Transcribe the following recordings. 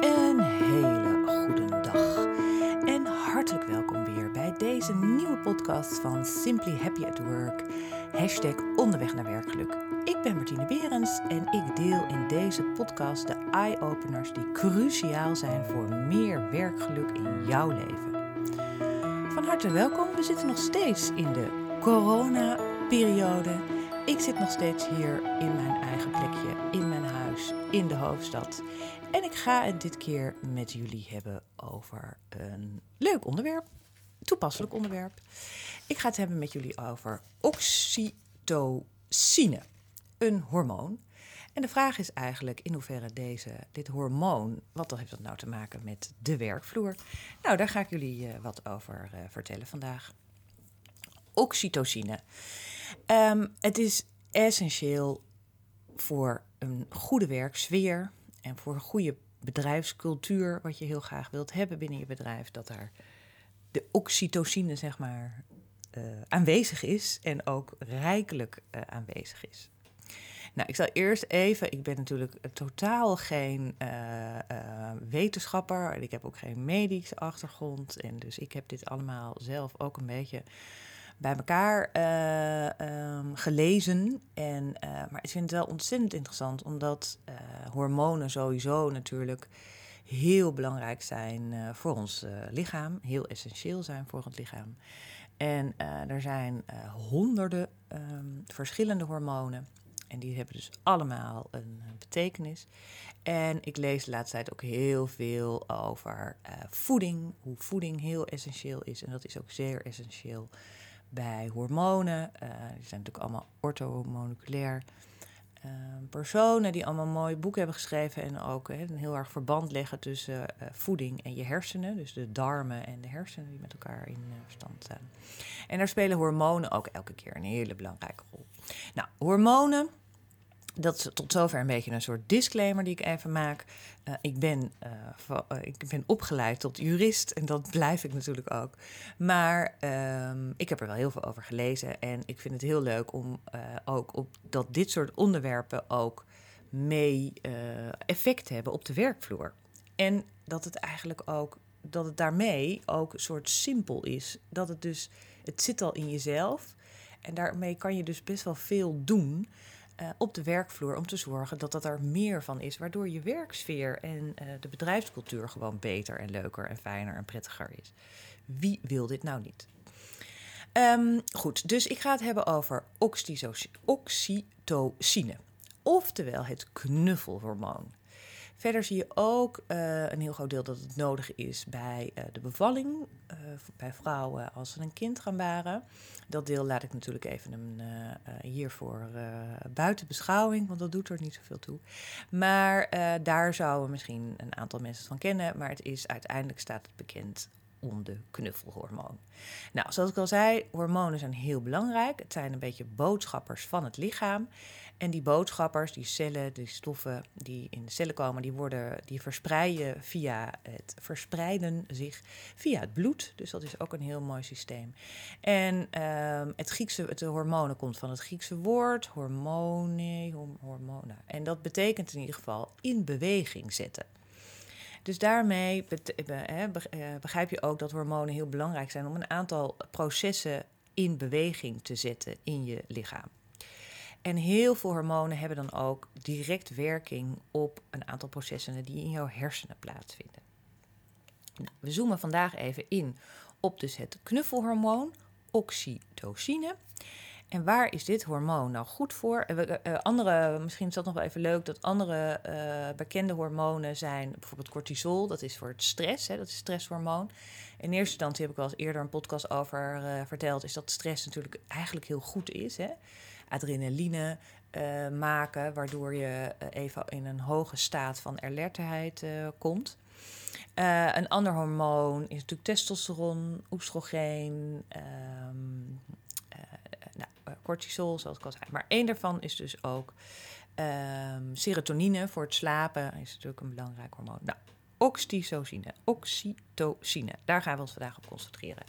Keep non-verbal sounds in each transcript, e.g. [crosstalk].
Een hele goede dag en hartelijk welkom weer bij deze nieuwe podcast van Simply Happy at Work. Hashtag onderweg naar werkgeluk. Ik ben Martine Berends en ik deel in deze podcast de eye-openers die cruciaal zijn voor meer werkgeluk in jouw leven. Van harte welkom. We zitten nog steeds in de corona-periode. Ik zit nog steeds hier in mijn eigen plekje, in mijn huis, in de hoofdstad. En ik ga het dit keer met jullie hebben over een leuk onderwerp, toepasselijk onderwerp. Ik ga het hebben met jullie over oxytocine, een hormoon. En de vraag is eigenlijk in hoeverre deze, dit hormoon, wat heeft dat nou te maken met de werkvloer? Nou, daar ga ik jullie uh, wat over uh, vertellen vandaag. Oxytocine. Um, het is essentieel voor een goede werksfeer en voor een goede bedrijfscultuur, wat je heel graag wilt hebben binnen je bedrijf, dat daar de oxytocine, zeg maar, uh, aanwezig is en ook rijkelijk uh, aanwezig is. Nou, ik zal eerst even, ik ben natuurlijk totaal geen uh, wetenschapper en ik heb ook geen medische achtergrond en dus ik heb dit allemaal zelf ook een beetje bij elkaar uh, gelezen. En, uh, maar ik vind het wel ontzettend interessant, omdat uh, hormonen sowieso natuurlijk heel belangrijk zijn voor ons lichaam, heel essentieel zijn voor het lichaam. En er zijn honderden um, verschillende hormonen. En die hebben dus allemaal een betekenis. En ik lees de laatste tijd ook heel veel over voeding, hoe voeding heel essentieel is. En dat is ook zeer essentieel bij hormonen. Uh, die zijn natuurlijk allemaal orthomoleculair. Uh, personen die allemaal mooie boeken hebben geschreven en ook een heel erg verband leggen tussen uh, voeding en je hersenen. Dus de darmen en de hersenen die met elkaar in verstand staan. En daar spelen hormonen ook elke keer een hele belangrijke rol. Nou, hormonen dat is tot zover een beetje een soort disclaimer die ik even maak. Uh, ik, ben, uh, ik ben opgeleid tot jurist en dat blijf ik natuurlijk ook. Maar um, ik heb er wel heel veel over gelezen en ik vind het heel leuk om ook op dat dit soort onderwerpen ook mee effect hebben op de werkvloer. En dat het eigenlijk ook, dat het daarmee ook een soort simpel is. Dat het dus, het zit al in jezelf en daarmee kan je dus best wel veel doen. Uh, op de werkvloer om te zorgen dat dat er meer van is, waardoor je werksfeer en uh, de bedrijfscultuur gewoon beter en leuker en fijner en prettiger is. Wie wil dit nou niet? Um, goed, dus ik ga het hebben over oxytocine, oftewel het knuffelhormoon. Verder zie je ook uh, een heel groot deel dat het nodig is bij uh, de bevalling, uh, bij vrouwen als ze een kind gaan baren. Dat deel laat ik natuurlijk even een, hiervoor buiten beschouwing, want dat doet er niet zoveel toe. Maar daar zouden misschien een aantal mensen van kennen, maar het is uiteindelijk staat het bekend de knuffelhormoon. Nou, zoals ik al zei, hormonen zijn heel belangrijk. Het zijn een beetje boodschappers van het lichaam. En die boodschappers, die cellen, die stoffen die in de cellen komen, die, worden, die verspreiden, via het, verspreiden zich via het bloed. Dus dat is ook een heel mooi systeem. En um, het Griekse, het hormonen komt van het Griekse woord, hormone, hormonen. En dat betekent in ieder geval in beweging zetten. Dus daarmee begrijp je ook dat hormonen heel belangrijk zijn om een aantal processen in beweging te zetten in je lichaam. En heel veel hormonen hebben dan ook direct werking op een aantal processen die in jouw hersenen plaatsvinden. Nou, we zoomen vandaag even in op dus het knuffelhormoon, oxytocine. En waar is dit hormoon nou goed voor? Uh, andere, misschien is dat nog wel even leuk, dat andere bekende hormonen zijn bijvoorbeeld cortisol, dat is voor het stress, hè, dat is stresshormoon. In eerste instantie heb ik wel eens eerder een podcast over verteld, is dat stress natuurlijk eigenlijk heel goed is. Hè? Adrenaline maken, waardoor je even in een hoge staat van alertheid komt. een ander hormoon is natuurlijk testosteron, oestrogeen, nou, cortisol, zoals ik al zei. Maar één daarvan is dus ook um, serotonine voor het slapen. Is natuurlijk een belangrijk hormoon. Nou, oxytocine. Oxytocine. Daar gaan we ons vandaag op concentreren.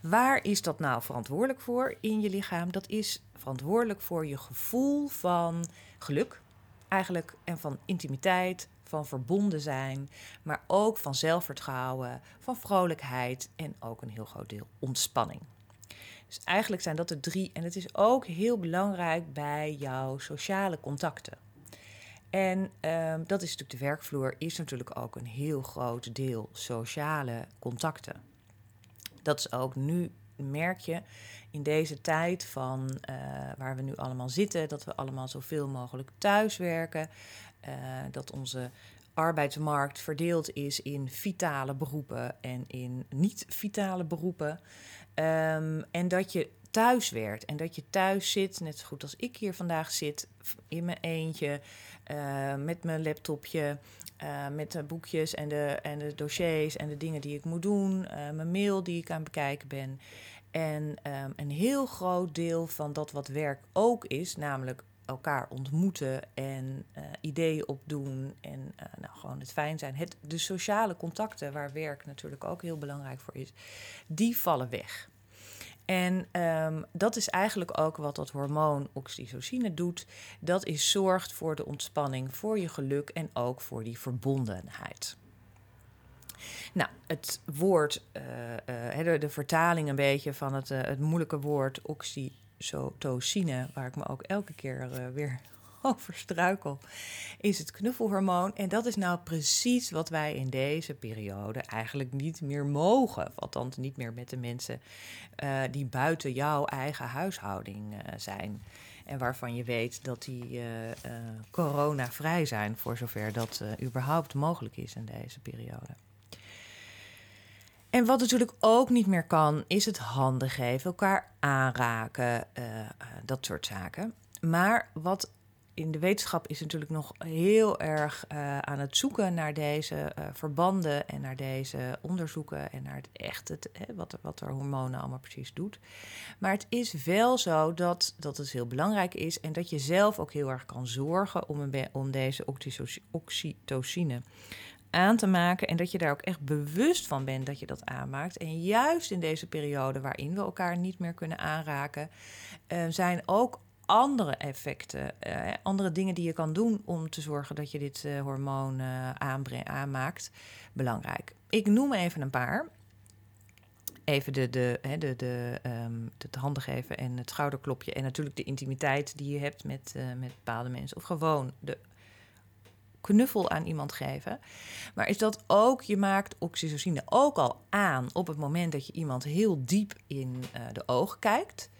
Waar is dat nou verantwoordelijk voor in je lichaam? Dat is verantwoordelijk voor je gevoel van geluk, eigenlijk, en van intimiteit, van verbonden zijn, maar ook van zelfvertrouwen, van vrolijkheid en ook een heel groot deel ontspanning. Dus eigenlijk zijn dat de drie. En het is ook heel belangrijk bij jouw sociale contacten. En ehm, dat is natuurlijk de werkvloer, is natuurlijk ook een heel groot deel sociale contacten. Dat is ook nu, merk je, in deze tijd van uh, waar we nu allemaal zitten, dat we allemaal zoveel mogelijk thuiswerken, uh, dat onze arbeidsmarkt verdeeld is in vitale beroepen en in niet-vitale beroepen. Um, en dat je thuis werkt en dat je thuis zit, net zo goed als ik hier vandaag zit, in mijn eentje, uh, met mijn laptopje, uh, met de boekjes en de, en de dossiers en de dingen die ik moet doen, uh, mijn mail die ik aan het bekijken ben. En um, een heel groot deel van dat wat werk ook is, namelijk elkaar ontmoeten en uh, ideeën opdoen en uh, nou, gewoon het fijn zijn. Het, de sociale contacten, waar werk natuurlijk ook heel belangrijk voor is, die vallen weg. En um, dat is eigenlijk ook wat dat hormoon oxytocine doet. Dat is zorgt voor de ontspanning, voor je geluk en ook voor die verbondenheid. Nou, het woord, uh, de, vertaling een beetje van het, het moeilijke woord oxytocine, waar ik me ook elke keer weer [laughs] over struikel, is het knuffelhormoon. En dat is nou precies wat wij in deze periode eigenlijk niet meer mogen. Althans, niet meer met de mensen uh, die buiten jouw eigen huishouding uh, zijn. En waarvan je weet dat die coronavrij zijn, voor zover dat überhaupt mogelijk is in deze periode. En wat natuurlijk ook niet meer kan, is het handen geven, elkaar aanraken, dat soort zaken. Maar wat in de wetenschap is natuurlijk nog heel erg uh, aan het zoeken naar deze verbanden en naar deze onderzoeken en naar het echt, het, hè, wat, wat er hormonen allemaal precies doet. Maar het is wel zo dat, dat het heel belangrijk is en dat je zelf ook heel erg kan zorgen om, een, om deze oxytocine aan te maken en dat je daar ook echt bewust van bent dat je dat aanmaakt. En juist in deze periode waarin we elkaar niet meer kunnen aanraken, uh, zijn ook andere effecten, uh, andere dingen die je kan doen om te zorgen dat je dit uh, hormoon aanmaakt, belangrijk. Ik noem even een paar. Even de, de, de, de, um, het handen geven en het schouderklopje. En natuurlijk de intimiteit die je hebt met, met bepaalde mensen. Of gewoon de knuffel aan iemand geven. Maar is dat ook, je maakt oxytocine ook al aan op het moment dat je iemand heel diep in de ogen kijkt.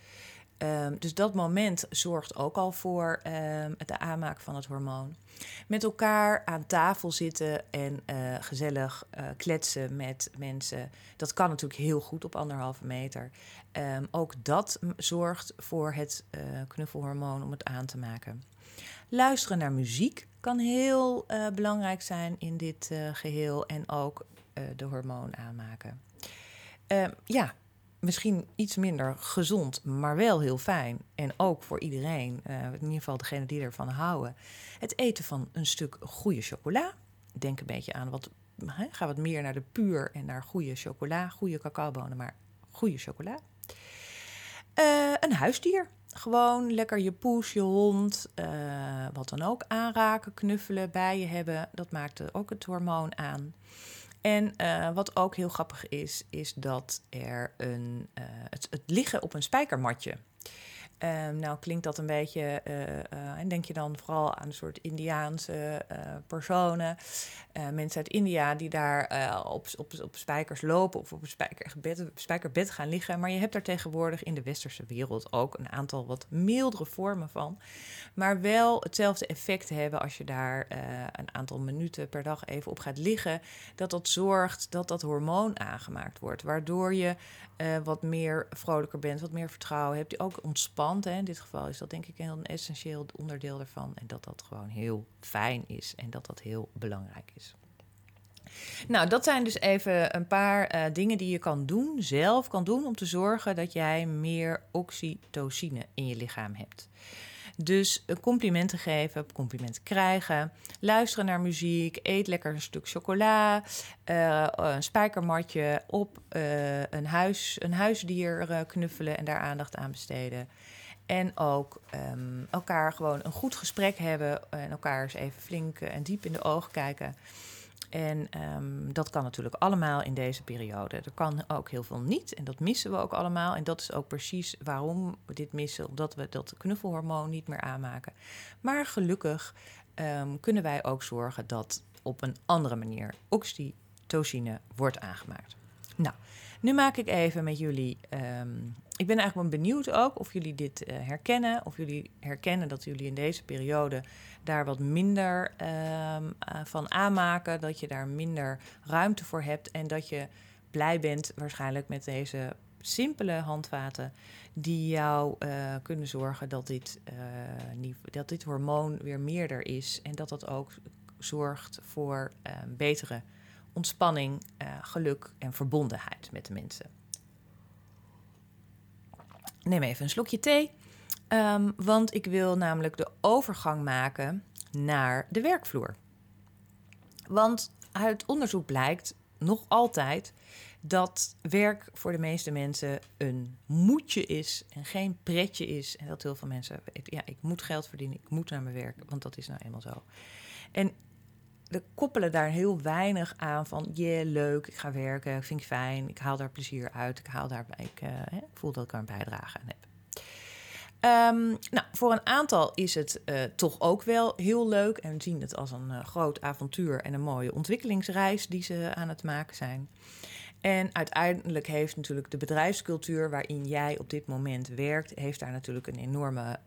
Um, dus dat moment zorgt ook al voor um, het aanmaken van het hormoon. Met elkaar aan tafel zitten en uh, gezellig uh, kletsen met mensen. Dat kan natuurlijk heel goed op anderhalve meter. Um, ook dat zorgt voor het knuffelhormoon om het aan te maken. Luisteren naar muziek kan heel belangrijk zijn in dit geheel en ook de hormoon aanmaken. ja, misschien iets minder gezond, maar wel heel fijn. En ook voor iedereen, in ieder geval degene die ervan houden. Het eten van een stuk goede chocola. Denk een beetje aan wat, ga wat meer naar de puur en naar goede chocola. Goede cacaobonen, maar goede chocola. Een huisdier. Gewoon lekker je poes, je hond, uh, wat dan ook aanraken, knuffelen, bij je hebben. Dat maakt ook het hormoon aan. En uh, wat ook heel grappig is, is dat er een, uh, het, het, liggen op een spijkermatje. Um, nou klinkt dat een beetje, uh, uh, en denk je dan vooral aan een soort Indiaanse uh, personen, mensen uit India die daar op, op, op spijkers lopen of op een spijkerbed, spijkerbed gaan liggen. Maar je hebt daar tegenwoordig in de westerse wereld ook een aantal wat mildere vormen van, maar wel hetzelfde effect hebben als je daar een aantal minuten per dag even op gaat liggen, dat dat zorgt dat dat hormoon aangemaakt wordt, waardoor je wat meer vrolijker bent, wat meer vertrouwen hebt, die ook ontspannen Hè. In dit geval is dat denk ik een essentieel onderdeel ervan. En dat dat gewoon heel fijn is en dat dat heel belangrijk is. Nou, dat zijn dus even een paar uh, dingen die je kan doen, zelf kan doen, om te zorgen dat jij meer oxytocine in je lichaam hebt. Dus complimenten geven, complimenten krijgen, luisteren naar muziek, eet lekker een stuk chocola, uh, een spijkermatje op, uh, een, huis, een huisdier knuffelen en daar aandacht aan besteden. En ook ehm, elkaar gewoon een goed gesprek hebben en elkaar eens even flink en diep in de ogen kijken. En ehm, dat kan natuurlijk allemaal in deze periode. Er kan ook heel veel niet en dat missen we ook allemaal. En dat is ook precies waarom we dit missen, omdat we dat knuffelhormoon niet meer aanmaken. Maar gelukkig ehm, kunnen wij ook zorgen dat op een andere manier oxytocine wordt aangemaakt. Nou, nu maak ik even met jullie. Ehm, ik ben eigenlijk benieuwd ook of jullie dit uh, herkennen. Of jullie herkennen dat jullie in deze periode daar wat minder um, uh, van aanmaken. Dat je daar minder ruimte voor hebt. En dat je blij bent waarschijnlijk met deze simpele handvaten. Die jou uh, kunnen zorgen dat dit, dat dit hormoon weer meerder is. En dat dat ook zorgt voor ehm, betere ontspanning, uh, geluk en verbondenheid met de mensen. Neem even een slokje thee, um, want ik wil namelijk de overgang maken naar de werkvloer. Want uit onderzoek blijkt nog altijd dat werk voor de meeste mensen een moetje is en geen pretje is. En dat heel veel mensen ja, ik moet geld verdienen, ik moet naar mijn werk, want dat is nou eenmaal zo. En we koppelen daar heel weinig aan van, je leuk, ik ga werken, ik vind het fijn, ik haal daar plezier uit, ik, haal daar, ik, ik voel dat ik er een bijdrage aan heb. Um, nou, voor een aantal is het uh, toch ook wel heel leuk en zien het als een uh, groot avontuur en een mooie ontwikkelingsreis die ze aan het maken zijn. En uiteindelijk heeft natuurlijk de bedrijfscultuur waarin jij op dit moment werkt, heeft daar natuurlijk een enorme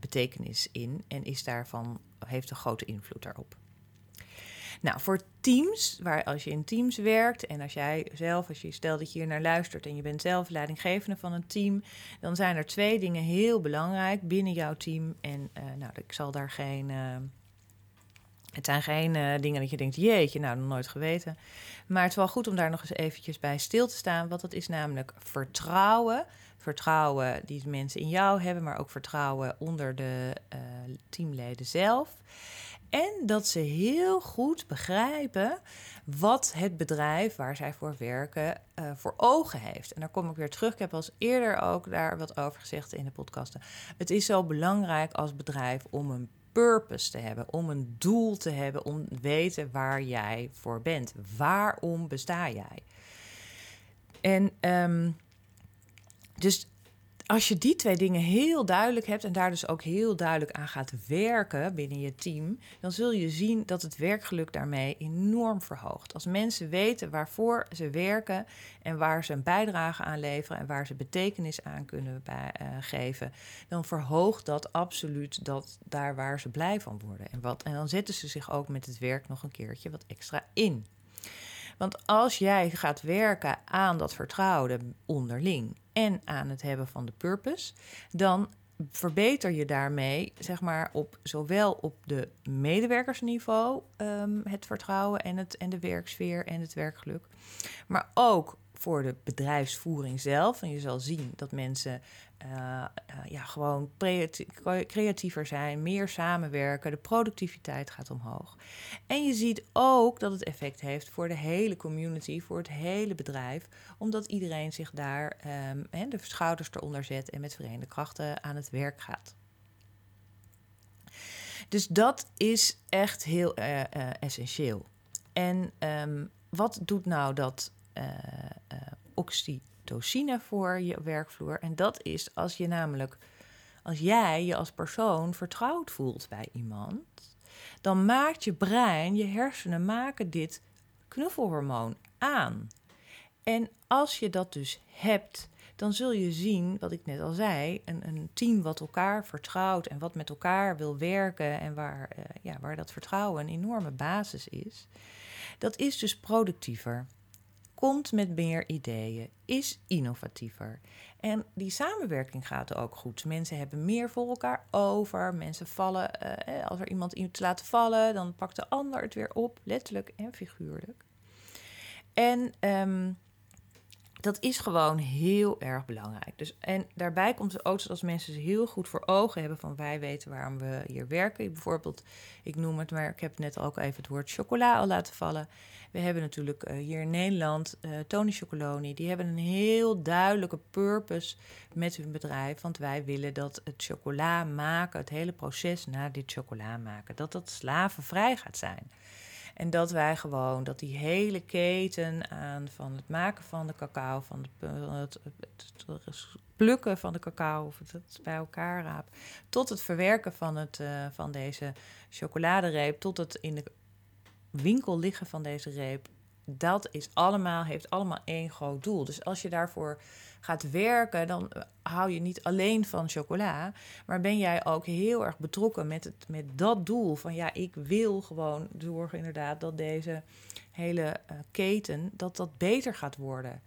betekenis in en is daarvan, heeft een grote invloed daarop. Nou, voor teams, waar als je in teams werkt en als jij zelf, als je stelt dat je hier naar luistert en je bent zelf leidinggevende van een team, dan zijn er twee dingen heel belangrijk binnen jouw team. En uh, nou, ik zal daar geen. Uh, het zijn geen uh, dingen dat je denkt, jeetje, nou, nog nooit geweten. Maar het is wel goed om daar nog eens eventjes bij stil te staan. Want dat is namelijk vertrouwen. Vertrouwen die mensen in jou hebben, maar ook vertrouwen onder de teamleden zelf. En dat ze heel goed begrijpen wat het bedrijf waar zij voor werken uh, voor ogen heeft. En daar kom ik weer terug. Ik heb al eerder ook daar wat over gezegd in de podcasten. Het is zo belangrijk als bedrijf om een purpose te hebben, om een doel te hebben, om te weten waar jij voor bent. Waarom besta jij? En um, dus als je die twee dingen heel duidelijk hebt en daar dus ook heel duidelijk aan gaat werken binnen je team, dan zul je zien dat het werkgeluk daarmee enorm verhoogt. Als mensen weten waarvoor ze werken en waar ze een bijdrage aan leveren en waar ze betekenis aan kunnen bij, uh, geven, dan verhoogt dat absoluut dat daar waar ze blij van worden. En, wat, en dan zetten ze zich ook met het werk nog een keertje wat extra in. Want als jij gaat werken aan dat vertrouwen onderling en aan het hebben van de purpose, dan verbeter je daarmee, zeg maar, op zowel op de medewerkersniveau um, het vertrouwen en, het, en de werksfeer en het werkgeluk, maar ook voor de bedrijfsvoering zelf. En je zal zien dat mensen uh, uh, ja, gewoon creatiever zijn, meer samenwerken, de productiviteit gaat omhoog. En je ziet ook dat het effect heeft voor de hele community, voor het hele bedrijf, omdat iedereen zich daar um, de schouders eronder zet en met verenigde krachten aan het werk gaat. Dus dat is echt heel uh, essentieel. En um, wat doet nou dat oxytocine voor je werkvloer. En dat is als je namelijk, als jij je als persoon vertrouwd voelt bij iemand, dan maakt je brein, je hersenen maken dit knuffelhormoon aan. En als je dat dus hebt, dan zul je zien, wat ik net al zei, een, een team wat elkaar vertrouwt en wat met elkaar wil werken en waar, uh, ja, waar dat vertrouwen een enorme basis is, dat is dus productiever komt met meer ideeën, is innovatiever. En die samenwerking gaat ook goed. Mensen hebben meer voor elkaar over. Mensen vallen, uh, als er iemand iets laat vallen, dan pakt de ander het weer op, letterlijk en figuurlijk. En um, Dat is gewoon heel erg belangrijk. Dus, en daarbij komt het ook als mensen ze heel goed voor ogen hebben van wij weten waarom we hier werken. Bijvoorbeeld, ik noem het maar, ik heb net ook even het woord chocola al laten vallen. We hebben natuurlijk uh, hier in Nederland uh, Tony Chocoloni. Die hebben een heel duidelijke purpose met hun bedrijf. Want wij willen dat het chocola maken, het hele proces na dit chocola maken, dat dat slavenvrij gaat zijn. En dat wij gewoon, dat die hele keten aan van het maken van de cacao, van het, plukken van de cacao of het, bij elkaar raap, tot het verwerken van, het, uh, van deze chocoladereep, tot het in de winkel liggen van deze reep, dat is allemaal, heeft allemaal één groot doel. Dus als je daarvoor gaat werken, dan eh, hou je niet alleen van chocola, maar ben jij ook heel erg betrokken met, het, met dat doel van ja, ik wil gewoon zorgen inderdaad dat deze hele uh, keten, dat dat beter gaat worden.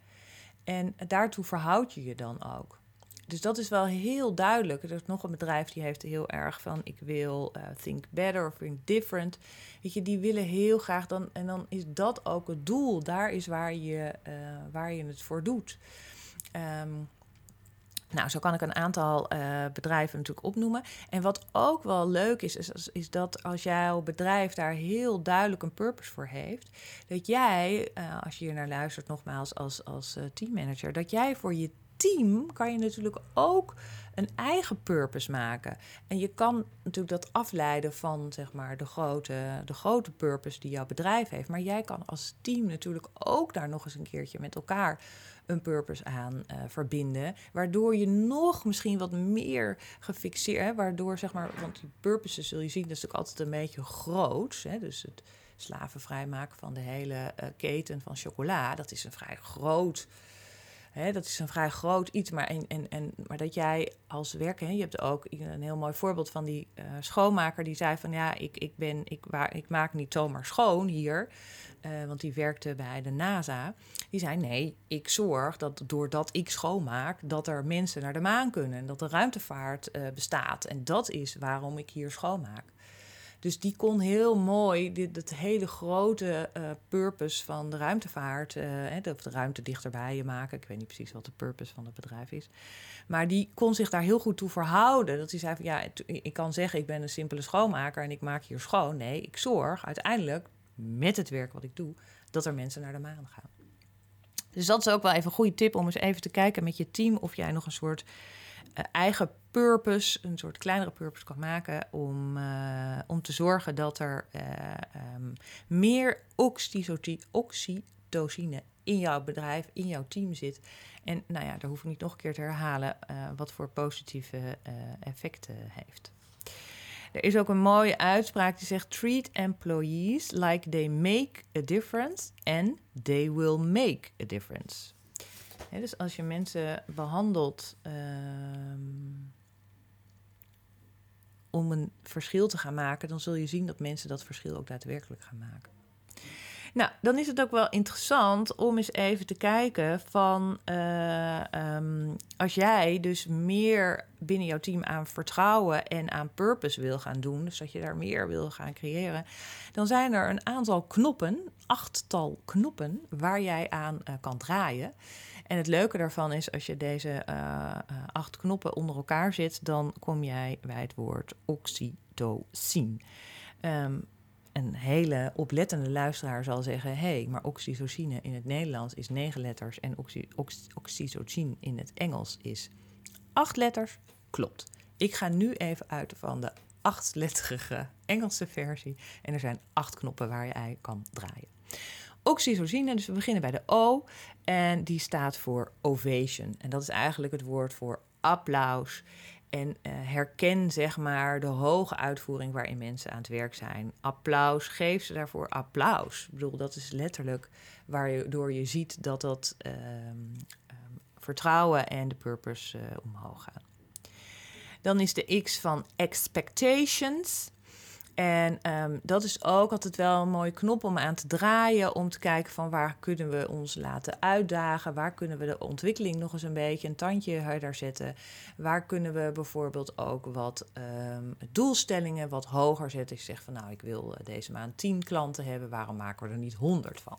En daartoe verhoud je je dan ook. Dus dat is wel heel duidelijk. Er is nog een bedrijf die heeft heel erg van ik wil uh, think better of think different. Weet je, die willen heel graag dan en dan is dat ook het doel. Daar is waar je, uh, waar je het voor doet. Um, nou, zo kan ik een aantal uh, bedrijven natuurlijk opnoemen. En wat ook wel leuk is, is, is, dat als jouw bedrijf daar heel duidelijk een purpose voor heeft, dat jij, als je hier naar luistert, nogmaals als, als uh, teammanager, dat jij voor je team kan je natuurlijk ook een eigen purpose maken. En je kan natuurlijk dat afleiden van zeg maar, de, grote, de grote purpose die jouw bedrijf heeft. Maar jij kan als team natuurlijk ook daar nog eens een keertje met elkaar een purpose aan uh, verbinden. Waardoor je nog misschien wat meer gefixeerd, hè, waardoor zeg maar, want die purposes zul je zien, dat is natuurlijk altijd een beetje groot. Hè, dus het slavenvrij maken van de hele uh, keten van chocola, dat is een vrij groot Hè, dat is een vrij groot iets, maar, en, en, en, maar dat jij als werker, je hebt ook een heel mooi voorbeeld van die uh, schoonmaker die zei van ja, ik, ik, ben, ik, waar, ik maak niet zomaar schoon hier, uh, want die werkte bij de NASA. Die zei nee, ik zorg dat doordat ik schoonmaak, dat er mensen naar de maan kunnen en dat de ruimtevaart uh, bestaat. En dat is waarom ik hier schoonmaak. Dus die kon heel mooi dit, het hele grote uh, purpose van de ruimtevaart, uh, of de ruimte dichterbij je maken. Ik weet niet precies wat de purpose van het bedrijf is. Maar die kon zich daar heel goed toe verhouden. Dat hij zei van ja, ik kan zeggen ik ben een simpele schoonmaker en ik maak hier schoon. Nee, ik zorg uiteindelijk met het werk wat ik doe, dat er mensen naar de maan gaan. Dus dat is ook wel even een goede tip om eens even te kijken met je team of jij nog een soort uh, eigen purpose, een soort kleinere purpose kan maken om, uh, om te zorgen dat er uh, um, meer oxytocine in jouw bedrijf, in jouw team zit. En nou ja, daar hoef ik niet nog een keer te herhalen uh, wat voor positieve effecten heeft. Er is ook een mooie uitspraak die zegt: Treat employees like they make a difference and they will make a difference dus als je mensen behandelt um, om een verschil te gaan maken, dan zul je zien dat mensen dat verschil ook daadwerkelijk gaan maken. Nou, dan is het ook wel interessant om eens even te kijken van uh, um, als jij dus meer binnen jouw team aan vertrouwen en aan purpose wil gaan doen, dus dat je daar meer wil gaan creëren, dan zijn er een aantal knoppen, achttal knoppen, waar jij aan uh, kan draaien. En het leuke daarvan is, als je deze uh, acht knoppen onder elkaar zet, dan kom jij bij het woord oxytocine. Um, een hele oplettende luisteraar zal zeggen: hey, maar oxytocine in het Nederlands is negen letters en oxy, oxytocine in het Engels is acht letters. Klopt. Ik ga nu even uit van de achtletterige Engelse versie en er zijn acht knoppen waar je ei kan draaien oxytocine. Dus we beginnen bij de O. En die staat voor ovation. En dat is eigenlijk het woord voor applaus. En uh, herken zeg maar de hoge uitvoering waarin mensen aan het werk zijn. Applaus, geef ze daarvoor applaus. Ik bedoel, dat is letterlijk waardoor je ziet dat dat uh, vertrouwen en de purpose uh, omhoog gaan. Dan is de X van expectations. En um, dat is ook altijd wel een mooie knop om aan te draaien. Om te kijken van waar kunnen we ons laten uitdagen. Waar kunnen we de ontwikkeling nog eens een beetje een tandje harder zetten. Waar kunnen we bijvoorbeeld ook wat um, doelstellingen wat hoger zetten. Ik zeg van nou ik wil deze maand 10 klanten hebben. Waarom maken we er niet 100 van?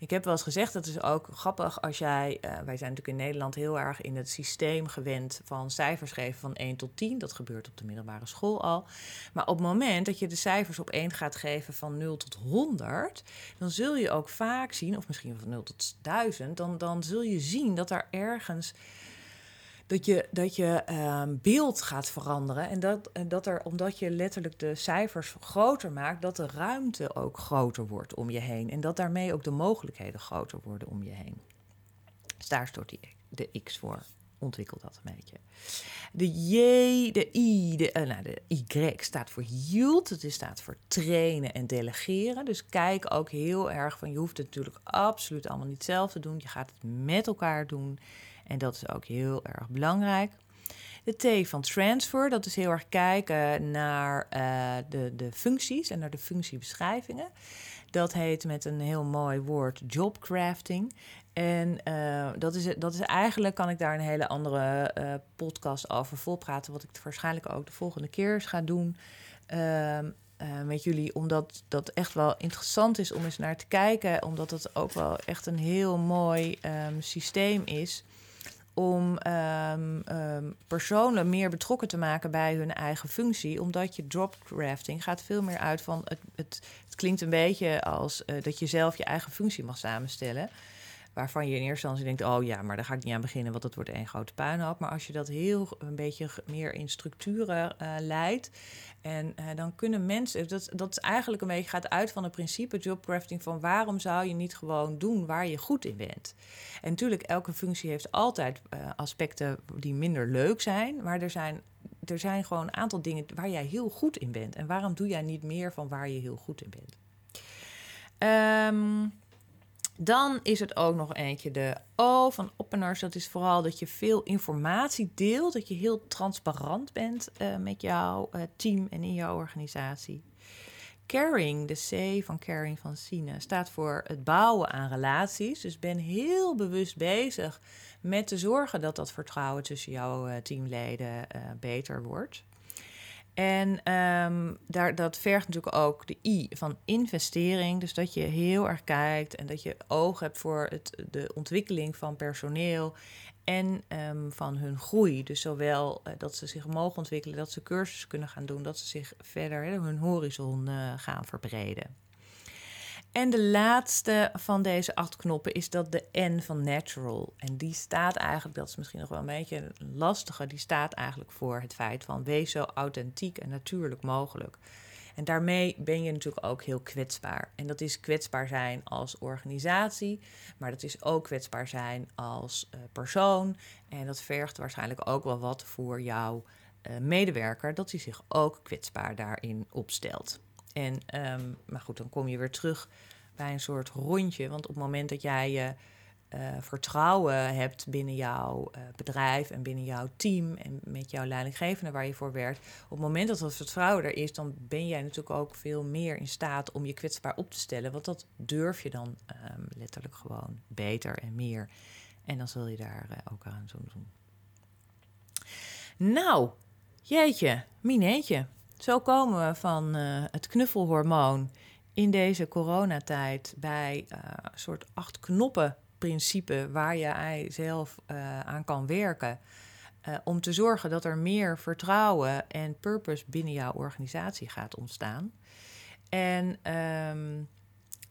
Ik heb wel eens gezegd, dat is ook grappig als jij... Uh, wij zijn natuurlijk in Nederland heel erg in het systeem gewend van cijfers geven van 1 tot 10. Dat gebeurt op de middelbare school al. Maar op het moment dat je de cijfers op 1 gaat geven van 0 tot 100... dan zul je ook vaak zien, of misschien van 0 tot 1000... dan, dan zul je zien dat er ergens dat je, dat je um, beeld gaat veranderen. En dat, en dat er, omdat je letterlijk de cijfers groter maakt, dat de ruimte ook groter wordt om je heen. En dat daarmee ook de mogelijkheden groter worden om je heen. Dus daar stort die, de X voor. Ontwikkel dat een beetje. De J, de I, de, uh, nou, de Y staat voor yield. Het staat voor trainen en delegeren. Dus kijk ook heel erg van, je hoeft het natuurlijk absoluut allemaal niet zelf te doen. Je gaat het met elkaar doen. En dat is ook heel erg belangrijk. De T van transfer, dat is heel erg kijken naar uh, de, de functies en naar de functiebeschrijvingen. Dat heet met een heel mooi woord jobcrafting. En uh, dat, is, dat is eigenlijk, kan ik daar een hele andere uh, podcast over volpraten, wat ik waarschijnlijk ook de volgende keer ga doen. Uh, met jullie, omdat dat echt wel interessant is om eens naar te kijken, omdat het ook wel echt een heel mooi um, systeem is om um, um, personen meer betrokken te maken bij hun eigen functie. Omdat je dropcrafting gaat veel meer uit van... het, het, het klinkt een beetje als uh, dat je zelf je eigen functie mag samenstellen waarvan je in eerste instantie denkt: oh ja, maar daar ga ik niet aan beginnen, want dat wordt één grote puinhoop. Maar als je dat heel een beetje meer in structuren uh, leidt. En uh, dan kunnen mensen, dat, dat is eigenlijk een beetje gaat uit van het principe jobcrafting van waarom zou je niet gewoon doen waar je goed in bent. En natuurlijk, elke functie heeft altijd uh, aspecten die minder leuk zijn, maar er zijn, er zijn gewoon een aantal dingen waar jij heel goed in bent. En waarom doe jij niet meer van waar je heel goed in bent? Um, dan is het ook nog eentje de O van openers. Dat is vooral dat je veel informatie deelt. Dat je heel transparant bent uh, met jouw uh, team en in jouw organisatie. Caring, de C van Caring van Sine, staat voor het bouwen aan relaties. Dus ben heel bewust bezig met te zorgen dat dat vertrouwen tussen jouw uh, teamleden beter wordt. En um, daar, dat vergt natuurlijk ook de I van investering. Dus dat je heel erg kijkt en dat je oog hebt voor het, de ontwikkeling van personeel en um, van hun groei. Dus zowel uh, dat ze zich mogen ontwikkelen, dat ze cursussen kunnen gaan doen, dat ze zich verder hè, hun horizon uh, gaan verbreden. En de laatste van deze acht knoppen is dat de N van natural. En die staat eigenlijk, dat is misschien nog wel een beetje lastiger, die staat eigenlijk voor het feit van wees zo authentiek en natuurlijk mogelijk. En daarmee ben je natuurlijk ook heel kwetsbaar. En dat is kwetsbaar zijn als organisatie, maar dat is ook kwetsbaar zijn als uh, persoon. En dat vergt waarschijnlijk ook wel wat voor jouw uh, medewerker, dat hij zich ook kwetsbaar daarin opstelt. En, um, maar goed, dan kom je weer terug bij een soort rondje. Want op het moment dat jij je uh, vertrouwen hebt binnen jouw uh, bedrijf en binnen jouw team en met jouw leidinggevende waar je voor werkt, op het moment dat dat vertrouwen er is, dan ben jij natuurlijk ook veel meer in staat om je kwetsbaar op te stellen. Want dat durf je dan um, letterlijk gewoon beter en meer. En dan zul je daar uh, ook aan doen. Nou, jeetje, mineetje. Zo komen we van uh, het knuffelhormoon in deze coronatijd bij uh, een soort acht knoppen principe waar je zelf uh, aan kan werken. om te zorgen dat er meer vertrouwen en purpose binnen jouw organisatie gaat ontstaan. En um,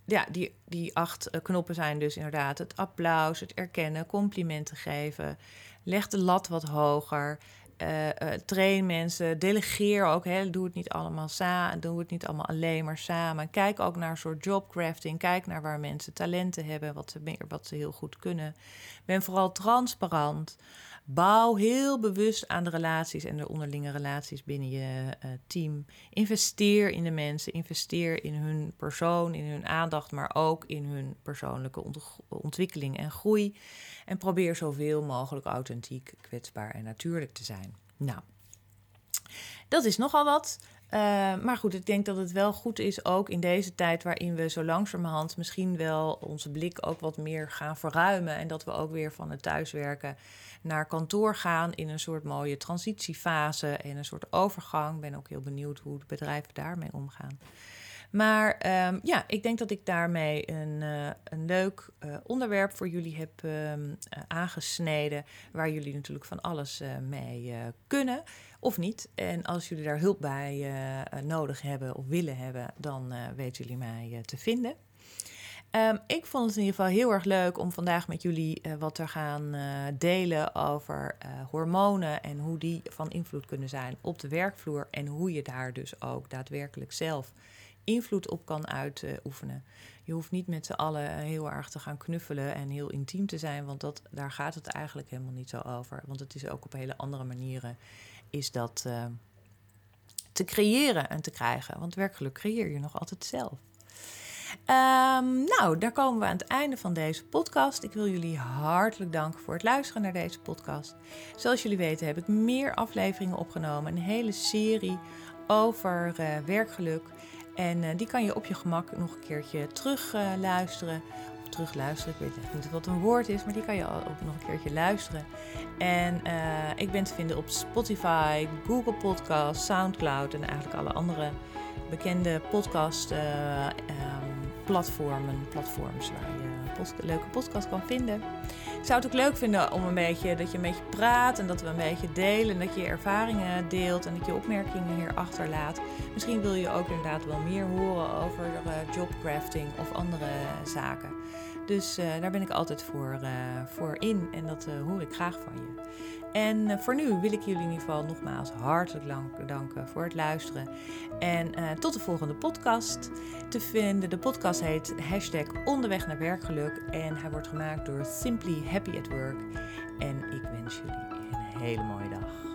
ja, die, die acht knoppen zijn dus inderdaad het applaus, het erkennen, complimenten geven. Leg de lat wat hoger. Uh, uh, train mensen, delegeer ook. Hè. Doe het niet allemaal samen, doe het niet allemaal alleen maar samen. Kijk ook naar een soort jobcrafting. Kijk naar waar mensen talenten hebben, wat ze, wat ze heel goed kunnen. Ben vooral transparant. Bouw heel bewust aan de relaties en de onderlinge relaties binnen je uh, team. Investeer in de mensen, investeer in hun persoon, in hun aandacht, maar ook in hun persoonlijke ont ontwikkeling en groei. En probeer zoveel mogelijk authentiek, kwetsbaar en natuurlijk te zijn. Nou, dat is nogal wat. Uh, maar goed, ik denk dat het wel goed is, ook in deze tijd waarin we zo langzamerhand misschien wel onze blik ook wat meer gaan verruimen. En dat we ook weer van het thuiswerken naar kantoor gaan in een soort mooie transitiefase en een soort overgang. Ik ben ook heel benieuwd hoe de bedrijven daarmee omgaan. Maar ehm, ja, ik denk dat ik daarmee een, uh, een leuk uh, onderwerp voor jullie heb um, aangesneden. Waar jullie natuurlijk van alles mee kunnen of niet. En als jullie daar hulp bij nodig hebben of willen hebben, dan weten jullie mij te vinden. Um, ik vond het in ieder geval heel erg leuk om vandaag met jullie wat te gaan delen over hormonen en hoe die van invloed kunnen zijn op de werkvloer en hoe je daar dus ook daadwerkelijk zelf invloed op kan uitoefenen. Je hoeft niet met z'n allen heel erg te gaan knuffelen en heel intiem te zijn, want dat, daar gaat het eigenlijk helemaal niet zo over. Want het is ook op hele andere manieren is dat te creëren en te krijgen. Want werkelijk creëer je nog altijd zelf. Um, nou, daar komen we aan het einde van deze podcast. Ik wil jullie hartelijk danken voor het luisteren naar deze podcast. Zoals jullie weten heb ik meer afleveringen opgenomen, een hele serie over uh, werkgeluk. En uh, die kan je op je gemak nog een keertje terug uh, luisteren. Of terugluisteren, ik weet echt niet wat een woord is, maar die kan je ook nog een keertje luisteren. En ik ben te vinden op Spotify, Google Podcast, Soundcloud en eigenlijk alle andere bekende podcast platformen, platforms waar je een leuke podcast kan vinden. Ik zou het ook leuk vinden om een beetje dat je een beetje praat en dat we een beetje delen, dat je ervaringen deelt en dat je opmerkingen hier achterlaat. Misschien wil je ook inderdaad wel meer horen over uh, jobcrafting of andere zaken. Dus uh, daar ben ik altijd voor, uh, voor in en dat hoor ik graag van je. En voor nu wil ik jullie in ieder geval nogmaals hartelijk danken voor het luisteren. En tot de volgende podcast te vinden. De podcast heet hashtag onderweg naar werkgeluk. En hij wordt gemaakt door Simply Happy at Work. En ik wens jullie een hele mooie dag.